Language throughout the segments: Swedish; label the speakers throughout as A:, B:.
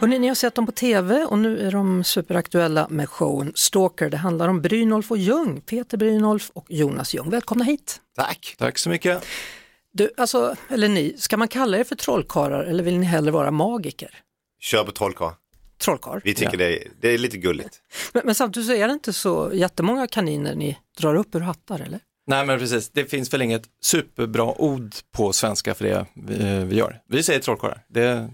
A: Hörrni, ni har sett dem på tv och nu är de superaktuella med showen Stalker. Det handlar om Brynolf och Ljung, Peter Brynolf och Jonas Ljung. Välkomna hit!
B: Tack.
C: Tack så mycket.
A: Du, alltså, eller ni, ska man kalla er för trollkarlar eller vill ni hellre vara magiker?
B: Kör på trollkarl.
A: Trollkarl.
B: Vi tycker det, är, det är lite gulligt.
A: Men, men samtidigt så är det inte så jättemånga kaniner ni drar upp ur hattar, eller?
C: Nej men precis, det finns väl inget superbra ord på svenska för det vi, vi gör. Vi säger trollkarlar, det,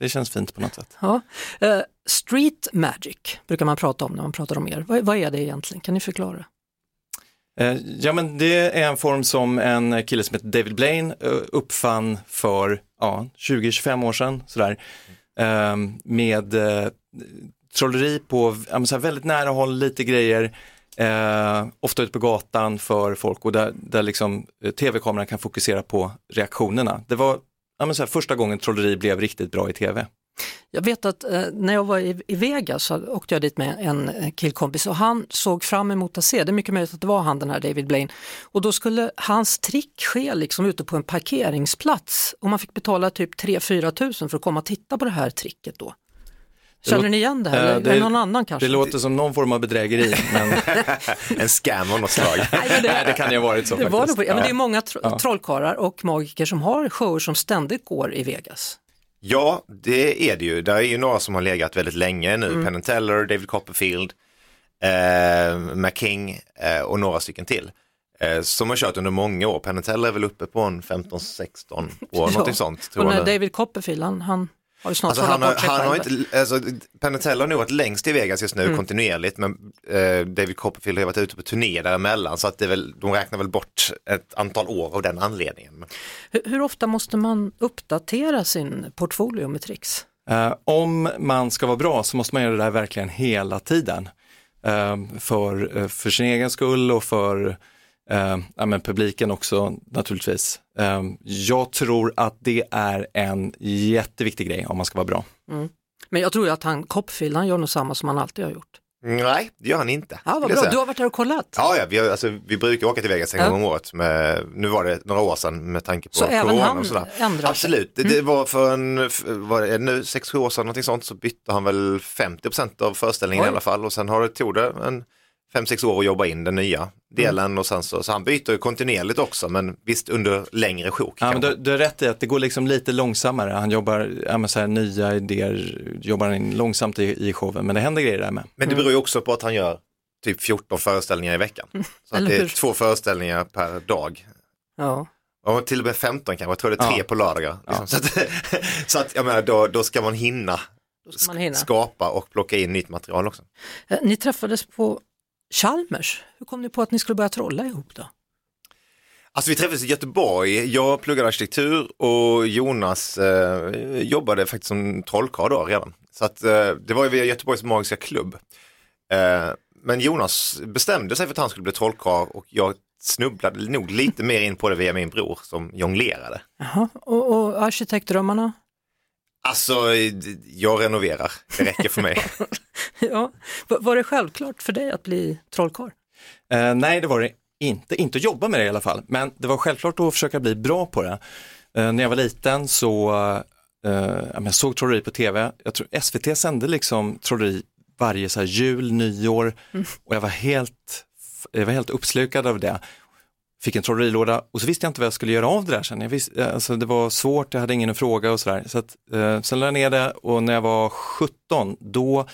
C: det känns fint på något sätt.
A: Ja. Eh, street magic brukar man prata om när man pratar om er. Vad, vad är det egentligen? Kan ni förklara?
C: Eh, Ja men det är en form som en kille som heter David Blaine eh, uppfann för ja, 20-25 år sedan sådär. Eh, Med trolleri på så väldigt nära håll, lite grejer. Eh, ofta ute på gatan för folk och där, där liksom tv-kameran kan fokusera på reaktionerna. Det var ja, men så här, första gången trolleri blev riktigt bra i tv.
A: Jag vet att eh, när jag var i, i Vegas så åkte jag dit med en eh, killkompis och han såg fram emot att se, det är mycket möjligt att det var han den här David Blaine, och då skulle hans trick ske liksom ute på en parkeringsplats och man fick betala typ 3-4 tusen för att komma och titta på det här tricket då. Känner ni igen det här?
C: Eh,
A: Eller
C: det-
A: är det någon annan kanske?
C: Det låter som någon form av bedrägeri, men
B: En scam av något slag.
C: nej, det kan ju ha varit så
A: Det, var
C: faktiskt.
A: på- ja, men det är
C: Ja.
A: många tro- trollkarlar och magiker som har shower som ständigt går i Vegas.
B: Ja, det är det ju. Det är ju några som har legat väldigt länge nu. Penn and Teller, David Copperfield, eh, McKing eh, och några stycken till. Eh, som har kört under många år. Penn and Teller är väl uppe på en 15-16 år, någonting sånt. Tror
A: och när. David Copperfield, han, han har snart
B: Alltså han, har, han har inte, alltså, Teller har nog varit längst i Vegas just nu
A: Mm.
B: kontinuerligt men eh, David Copperfield har varit ute på turné däremellan så att det väl, de räknar väl bort ett antal år av den anledningen.
A: Hur, hur ofta måste man uppdatera sin portfolio med tricks?
C: Eh, om man ska vara bra så måste man göra det där verkligen hela tiden. Eh, för, eh, för sin egen skull och för eh, ja, men publiken också naturligtvis. Eh, jag tror att det är en jätteviktig grej om man ska vara bra.
A: Men jag tror ju att han Copperfield, han gör nog samma som han alltid har gjort.
B: Nej, det gör han inte.
A: Ja, vad bra, du har varit där och kollat.
B: Ja, ja vi, har, alltså, vi brukar åka till Vegas en
A: Ja.
B: gång om året. Med, nu var det några år sedan med tanke på
A: Så även
B: corona
A: han
B: och sådär.
A: ändrar sig?
B: Absolut, det, det var för en, är det nu, sex, sju år sedan någonting sånt så bytte han väl 50% av föreställningen
A: Oj.
B: i alla fall och sen har det tog det en fem, sex år att jobba in den nya delen
A: Mm.
B: och sen så, så han byter ju kontinuerligt också men visst under längre sjok.
C: Ja, men du, du har rätt i att det går liksom lite långsammare. Han jobbar, ja, men så här, nya idéer jobbar han in långsamt i, i showen, men det händer grejer där med.
B: Men det beror ju också på att han gör typ 14 föreställningar i veckan. Så att det är två föreställningar per dag.
A: Ja.
B: Och till och med 15 kanske, jag tror det är tre
C: Ja.
B: på lördagar. Liksom. Så, att, så att jag menar, då, då ska man hinna,
A: ska man hinna.
B: skapa och plocka in nytt material också.
A: Eh, Ni träffades på Chalmers. Hur kom ni på att ni skulle börja trolla ihop då?
B: Alltså vi träffades i Göteborg, jag pluggade arkitektur och Jonas eh, jobbade faktiskt som trollkarl då redan. Så att eh, det var ju via Göteborgs Magiska Klubb. Eh, men Jonas bestämde sig för att han skulle bli trollkarl och jag snubblade nog lite mer in på det via min bror som jonglerade.
A: Jaha. Och, och arkitektdrömmarna?
B: Alltså, jag renoverar, det räcker för mig.
A: ja. Va- Var det självklart för dig att bli trollkarl?
C: Eh, nej, det var det inte. Inte att jobba med det i alla fall, men det var självklart att försöka bli bra på det. Eh, när jag var liten så eh, jag såg trolleri på tv. Jag tror SVT sände liksom trolleri varje så här, jul, nyår och jag var helt, jag var helt uppslukad av det. Fick en trollerilåda och så visste jag inte vad jag skulle göra av det där sen. Jag visste, eh, alltså, det var svårt, jag hade ingen att fråga och sådär. Så att, eh, sen lade jag ner det och när jag var 17 då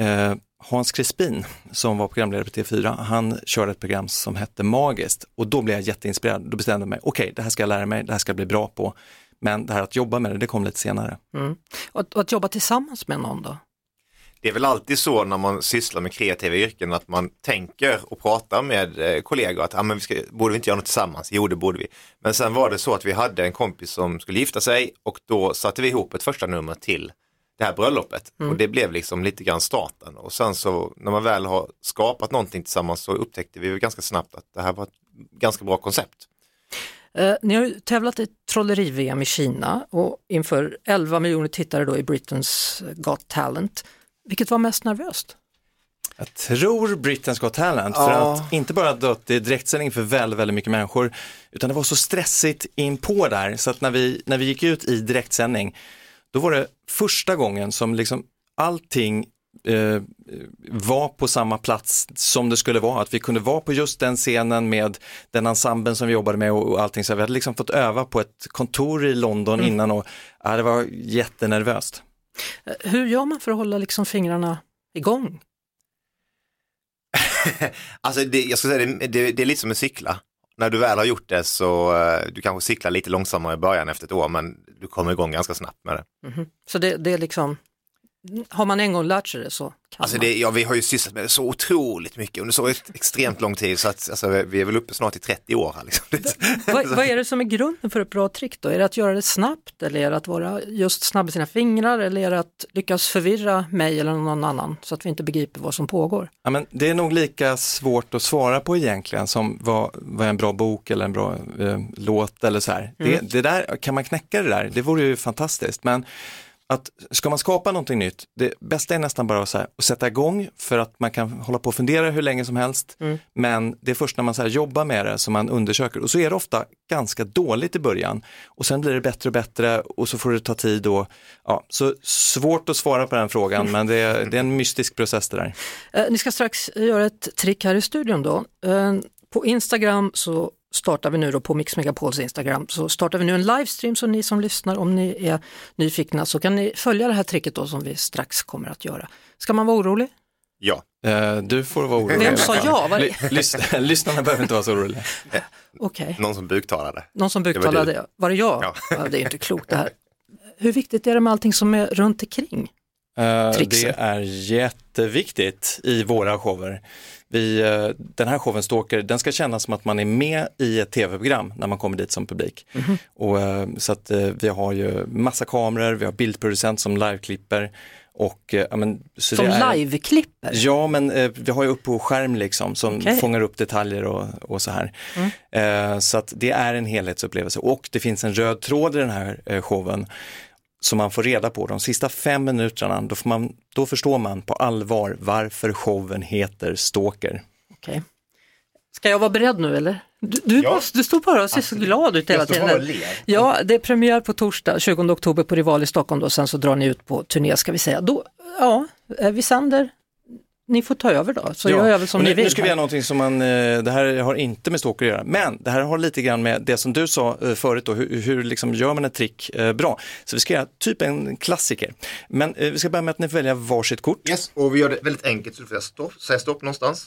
C: eh, Hans Crispin som var programledare på TV4, han körde ett program som hette Magiskt och då blev jag jätteinspirerad. Då bestämde jag mig, okej det här ska jag lära mig, det här ska jag bli bra på. Men det här att jobba med det, det kom lite senare. Mm.
A: Och att, och att jobba tillsammans med någon då?
B: Det är väl alltid så när man sysslar med kreativa yrken att man tänker och pratar med eh, kollegor att ah, men vi ska, borde vi inte göra något tillsammans? Jo, det borde vi. Men sen var det så att vi hade en kompis som skulle gifta sig och då satte vi ihop ett första nummer till det här bröllopet. Och det blev liksom lite grann starten. Och sen så när man väl har skapat någonting tillsammans så upptäckte vi ganska snabbt att det här var ett ganska bra koncept.
A: Eh, ni har ju tävlat i trolleri-VM i Kina och inför 11 miljoner tittare då i Britain's Got Talent. Vilket var mest nervöst?
C: Jag tror Britain's Got Talent, för
B: Ja.
C: att inte bara dött i direktsändning för väldigt, väldigt mycket människor, utan det var så stressigt in på där, så att när vi, när vi gick ut i direktsändning, då var det första gången som liksom allting eh, var på samma plats som det skulle vara, att vi kunde vara på just den scenen med den ensemblen som vi jobbade med och, och allting, så vi hade liksom fått öva på ett kontor i London innan och ja, det var jättenervöst.
A: Eh, Hur gör man för att hålla liksom fingrarna igång?
B: Alltså det, jag ska säga det, det, det är lite som att cykla. När du väl har gjort det så eh, du kanske cyklar lite långsammare i början efter ett år men du kommer igång ganska snabbt med det.
A: Så det, det är liksom, har man en gång lärt sig det så kan
B: Alltså
A: man.
B: det, ja, vi har ju sysslat med det så otroligt mycket under så ett, extremt lång tid så att alltså, vi är väl uppe snart i 30 år. Här, liksom.
A: Vad, vad är det som är grunden för ett bra trick då? Är det att göra det snabbt eller är det att vara just snabb i sina fingrar eller är det att lyckas förvirra mig eller någon annan så att vi inte begriper vad som pågår?
C: Ja, men det är nog lika svårt att svara på egentligen som vad, vad är en bra bok eller en bra eh, låt eller så här. Det, det där, kan man knäcka det där, det vore ju fantastiskt. Men att ska man skapa någonting nytt, det bästa är nästan bara att, så här, att sätta igång för att man kan hålla på och fundera hur länge som helst. Men det är först när man så jobbar med det som man undersöker och så är det ofta ganska dåligt i början och sen blir det bättre och bättre och så får det ta tid och ja, så svårt att svara på den frågan men det är, det är en mystisk process det där.
A: Eh, ni ska strax göra ett trick här i studion då. Eh, på Instagram så startar vi nu då på Mix Megapols Instagram så startar vi nu en livestream så ni som lyssnar om ni är nyfikna så kan ni följa det här tricket då som vi strax kommer att göra. Ska man vara orolig?
B: Ja,
C: Eh, Du får vara orolig.
A: Vem sa ja? Vad-
C: Ly- lys- Lyssnarna behöver inte vara så oroliga.
A: Okej,
B: någon som buktalade.
A: någon som
B: var
A: buktalade,
B: du.
A: var det jag?
B: Ja.
A: Ja. det är inte klokt det här. Hur viktigt är det med allting som är runt omkring?
C: Eh,
A: Tricksen.
C: Det är jätteviktigt i våra shower. Vi, eh, den här showen Stalker, den ska kännas som att man är med i ett tv-program när man kommer dit som publik.
A: Mhm.
C: Och, eh, så att vi har ju massa kameror, vi har bildproducent som liveklipper och ja, men, så
A: Som liveklipper?
C: Ja, men eh, vi har ju upp på skärm liksom som.
A: Mm.
C: fångar upp detaljer och, och så här. Eh, så att det är en helhetsupplevelse och det finns en röd tråd i den här eh, showen som man får reda på de sista fem minuterna. Då, får man, då förstår man på allvar varför showen heter Stalker.
A: Okej. Ska jag vara beredd nu eller? Du, du,
B: Ja.
A: du står bara och ser så glad ut hela tiden. Ja, det är premiär på torsdag 20 oktober på Rival i Stockholm då, sen så drar ni ut på turné ska vi säga. Då, ja, vi sänder, ni får ta över då, så
C: Ja,
A: gör jag väl som
C: och
A: ni
C: nu,
A: vill.
C: Nu ska vi göra någonting som man, eh, det här har inte med Stalker att göra, men det här har lite grann med det som du sa eh, förut då, hur, hur liksom gör man ett trick eh, bra? Så vi ska göra typ en klassiker. Men vi ska börja med att ni får välja varsitt kort.
B: Yes, och vi gör det väldigt enkelt så du får stopp, säga stopp någonstans.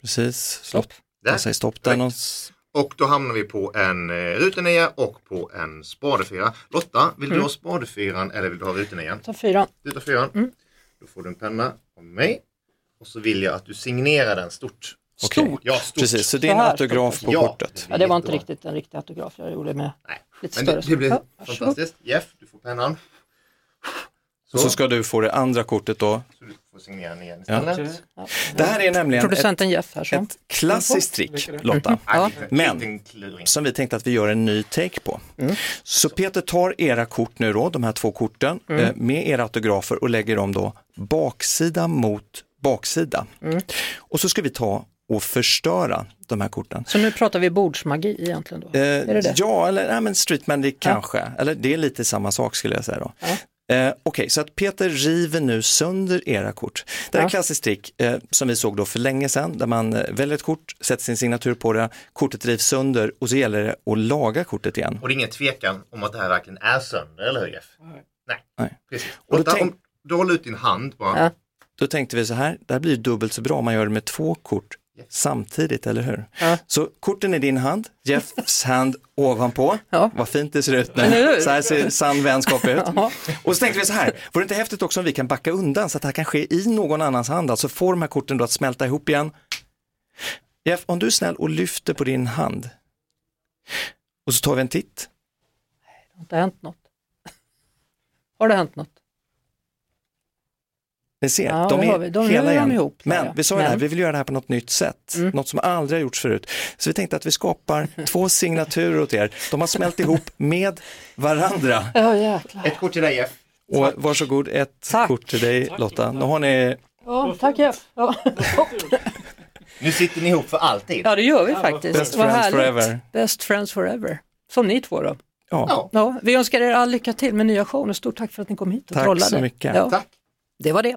C: Precis,
A: Stopp.
C: stopp.
B: Där.
C: Jag säger stopp där någonstans.
B: Och då hamnar vi på en rutenea och på en spadefyra. Lotta, vill du ha spadefyran eller vill du ha rutenean?
A: Ta fyran.
B: Du tar fyran. Då får du en penna av mig. Och så vill jag att du signerar den stort.
A: Stort.
B: Ja, stort.
C: Precis, så det är en autograf på
B: Ja.
C: kortet.
A: Ja, det var inte riktigt en riktig autograf, jag gjorde med
B: Nej.
A: lite
B: Men
A: större.
B: det, det blir
A: Ja,
B: fantastiskt. Jeff, du får pennan. Så,
C: så ska du få det andra kortet då.
B: så du får signera den igen
C: Ja.
B: istället.
C: Det här är nämligen ett,
A: Producenten Jeff här så.
C: ett klassiskt trick, Lotta.
B: Ja.
C: Men- som vi tänkte att vi gör en ny take på. Så Peter tar era kort nu då, de här två korten, eh, med era autografer och lägger dem då baksida mot baksida. Och så ska vi ta och förstöra de här korten.
A: Så nu pratar vi bordsmagi egentligen då?
C: Eh,
A: är det det?
C: Ja, eller nej, men street magic kanske. Eller det är lite samma sak skulle jag säga då. Eh, Okej, så att Peter river nu sönder era kort. Det här är
A: Ja.
C: klassiskt trick eh, som vi såg då för länge sedan, där man eh, väljer ett kort, sätter sin signatur på det, kortet rivs sönder och så gäller det att laga kortet igen.
B: Och det är ingen tvekan om att det här verkligen är sönder, eller hur Jeff? Nej.
C: Nej.
B: Precis.
C: Och då tänk-
B: om du håller ut din hand bara.
A: Ja.
C: Då tänkte vi så här, det här blir dubbelt så bra om man gör det med två kort samtidigt, eller hur?
A: Ja.
C: Så korten i din hand, Jeffs hand ovanpå.
A: Ja.
C: Vad fint det ser ut nu. Så här ser sann vänskap ut.
A: Ja.
C: Och så tänkte vi så här, vore det inte häftigt också om vi kan backa undan så att det här kan ske i någon annans hand, alltså få de här korten då att smälta ihop igen. Jeff, om du är snäll och lyfter på din hand. Och så tar vi en titt.
A: Har inte hänt något? Har det hänt något?
C: Ni ser,
A: Ja,
C: de är.
A: De
C: hela igen.
A: ihop
C: Men vi sa ju det här,
A: Mm.
C: vi vill göra det här på något nytt sätt, något som aldrig har gjorts förut. Så vi tänkte att vi skapar två signaturer åt er. De har smält ihop med varandra.
A: Jäklar.
B: Ett kort till dig Jeff.
C: Och varsågod, ett
A: Tack.
C: kort till dig Lotta. Nu har ni,
A: Ja, tack Jeff. Ja.
B: Nu sitter ni ihop för alltid.
A: ja, det gör vi faktiskt.
C: Best friends
A: härligt.
C: forever.
A: Best friends forever. Som ni två då.
B: ja,
A: Ja. Vi önskar er all lycka till med nya showen och stort tack för att ni kom hit och
C: Tack
A: trollade.
C: så mycket.
A: Ja,
B: Tack.
A: det var det.